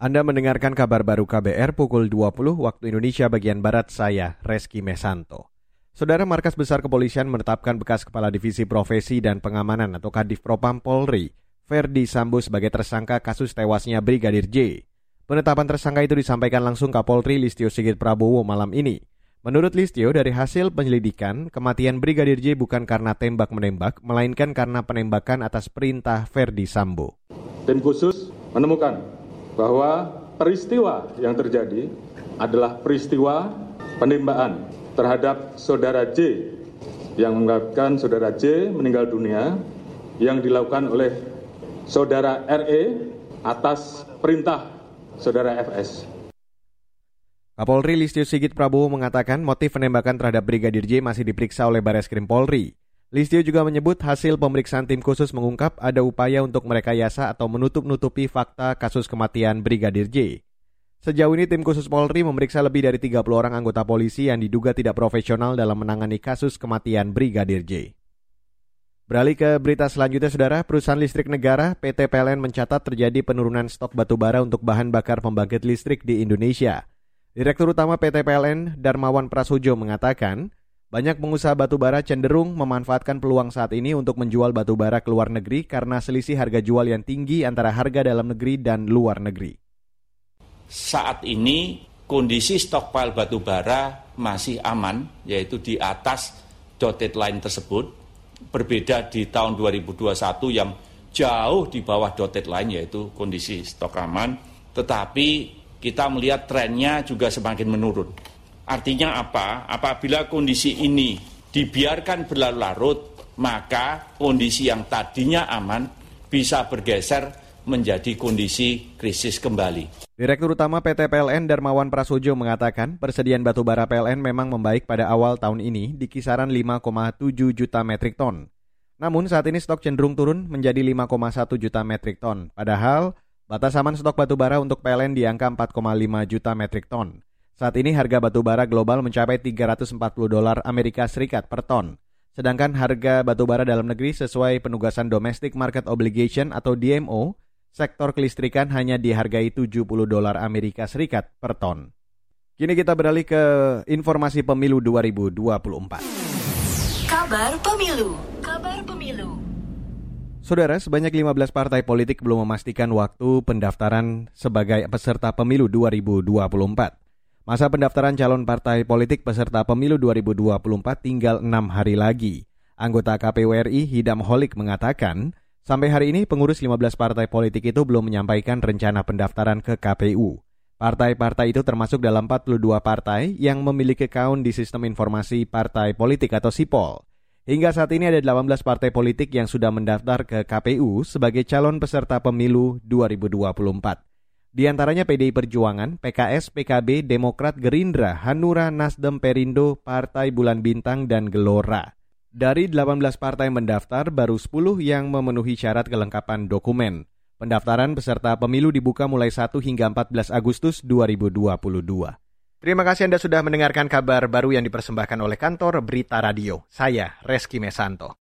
Anda mendengarkan kabar baru KBR pukul 20 waktu Indonesia bagian Barat saya, Reski Mesanto. Saudara Markas Besar Kepolisian menetapkan bekas Kepala Divisi Profesi dan Pengamanan atau Kadif Propam Polri, Ferdi Sambo sebagai tersangka kasus tewasnya Brigadir J. Penetapan tersangka itu disampaikan langsung Kapolri Listio Sigit Prabowo malam ini. Menurut Listio, dari hasil penyelidikan, kematian Brigadir J bukan karena tembak-menembak, melainkan karena penembakan atas perintah Ferdi Sambo. Tim khusus menemukan bahwa peristiwa yang terjadi adalah peristiwa penembakan terhadap saudara J yang mengakibatkan saudara J meninggal dunia yang dilakukan oleh saudara RE atas perintah saudara FS. Kapolri Listio Sigit Prabowo mengatakan motif penembakan terhadap Brigadir J masih diperiksa oleh Baris Krim Polri. Listio juga menyebut hasil pemeriksaan tim khusus mengungkap ada upaya untuk merekayasa atau menutup-nutupi fakta kasus kematian Brigadir J. Sejauh ini tim khusus Polri memeriksa lebih dari 30 orang anggota polisi yang diduga tidak profesional dalam menangani kasus kematian Brigadir J. Beralih ke berita selanjutnya, Saudara. Perusahaan listrik negara PT PLN mencatat terjadi penurunan stok batubara untuk bahan bakar pembangkit listrik di Indonesia. Direktur Utama PT PLN, Darmawan Prasojo, mengatakan, banyak pengusaha batubara cenderung memanfaatkan peluang saat ini untuk menjual batubara ke luar negeri karena selisih harga jual yang tinggi antara harga dalam negeri dan luar negeri. Saat ini kondisi stokpile batubara masih aman, yaitu di atas dotted line tersebut. Berbeda di tahun 2021 yang jauh di bawah dotted line, yaitu kondisi stok aman. Tetapi kita melihat trennya juga semakin menurun. Artinya apa? Apabila kondisi ini dibiarkan berlarut-larut, maka kondisi yang tadinya aman bisa bergeser menjadi kondisi krisis kembali. Direktur Utama PT PLN Darmawan Prasojo mengatakan persediaan batubara PLN memang membaik pada awal tahun ini di kisaran 5,7 juta metrik ton. Namun saat ini stok cenderung turun menjadi 5,1 juta metrik ton. Padahal batas aman stok batubara untuk PLN di angka 4,5 juta metrik ton. Saat ini harga batu bara global mencapai 340 dolar Amerika Serikat per ton. Sedangkan harga batu bara dalam negeri sesuai penugasan Domestic Market Obligation atau DMO, sektor kelistrikan hanya dihargai 70 dolar Amerika Serikat per ton. Kini kita beralih ke informasi pemilu 2024. Kabar pemilu. Kabar pemilu. Saudara, sebanyak 15 partai politik belum memastikan waktu pendaftaran sebagai peserta pemilu 2024. Masa pendaftaran calon partai politik peserta pemilu 2024 tinggal enam hari lagi. Anggota KPU RI Hidam Holik mengatakan, sampai hari ini pengurus 15 partai politik itu belum menyampaikan rencana pendaftaran ke KPU. Partai-partai itu termasuk dalam 42 partai yang memiliki account di Sistem Informasi Partai Politik atau SIPOL. Hingga saat ini ada 18 partai politik yang sudah mendaftar ke KPU sebagai calon peserta pemilu 2024. Di antaranya PDI Perjuangan, PKS, PKB, Demokrat, Gerindra, Hanura, Nasdem, Perindo, Partai Bulan Bintang, dan Gelora. Dari 18 partai mendaftar, baru 10 yang memenuhi syarat kelengkapan dokumen. Pendaftaran peserta pemilu dibuka mulai 1 hingga 14 Agustus 2022. Terima kasih Anda sudah mendengarkan kabar baru yang dipersembahkan oleh kantor Berita Radio. Saya Reski Mesanto.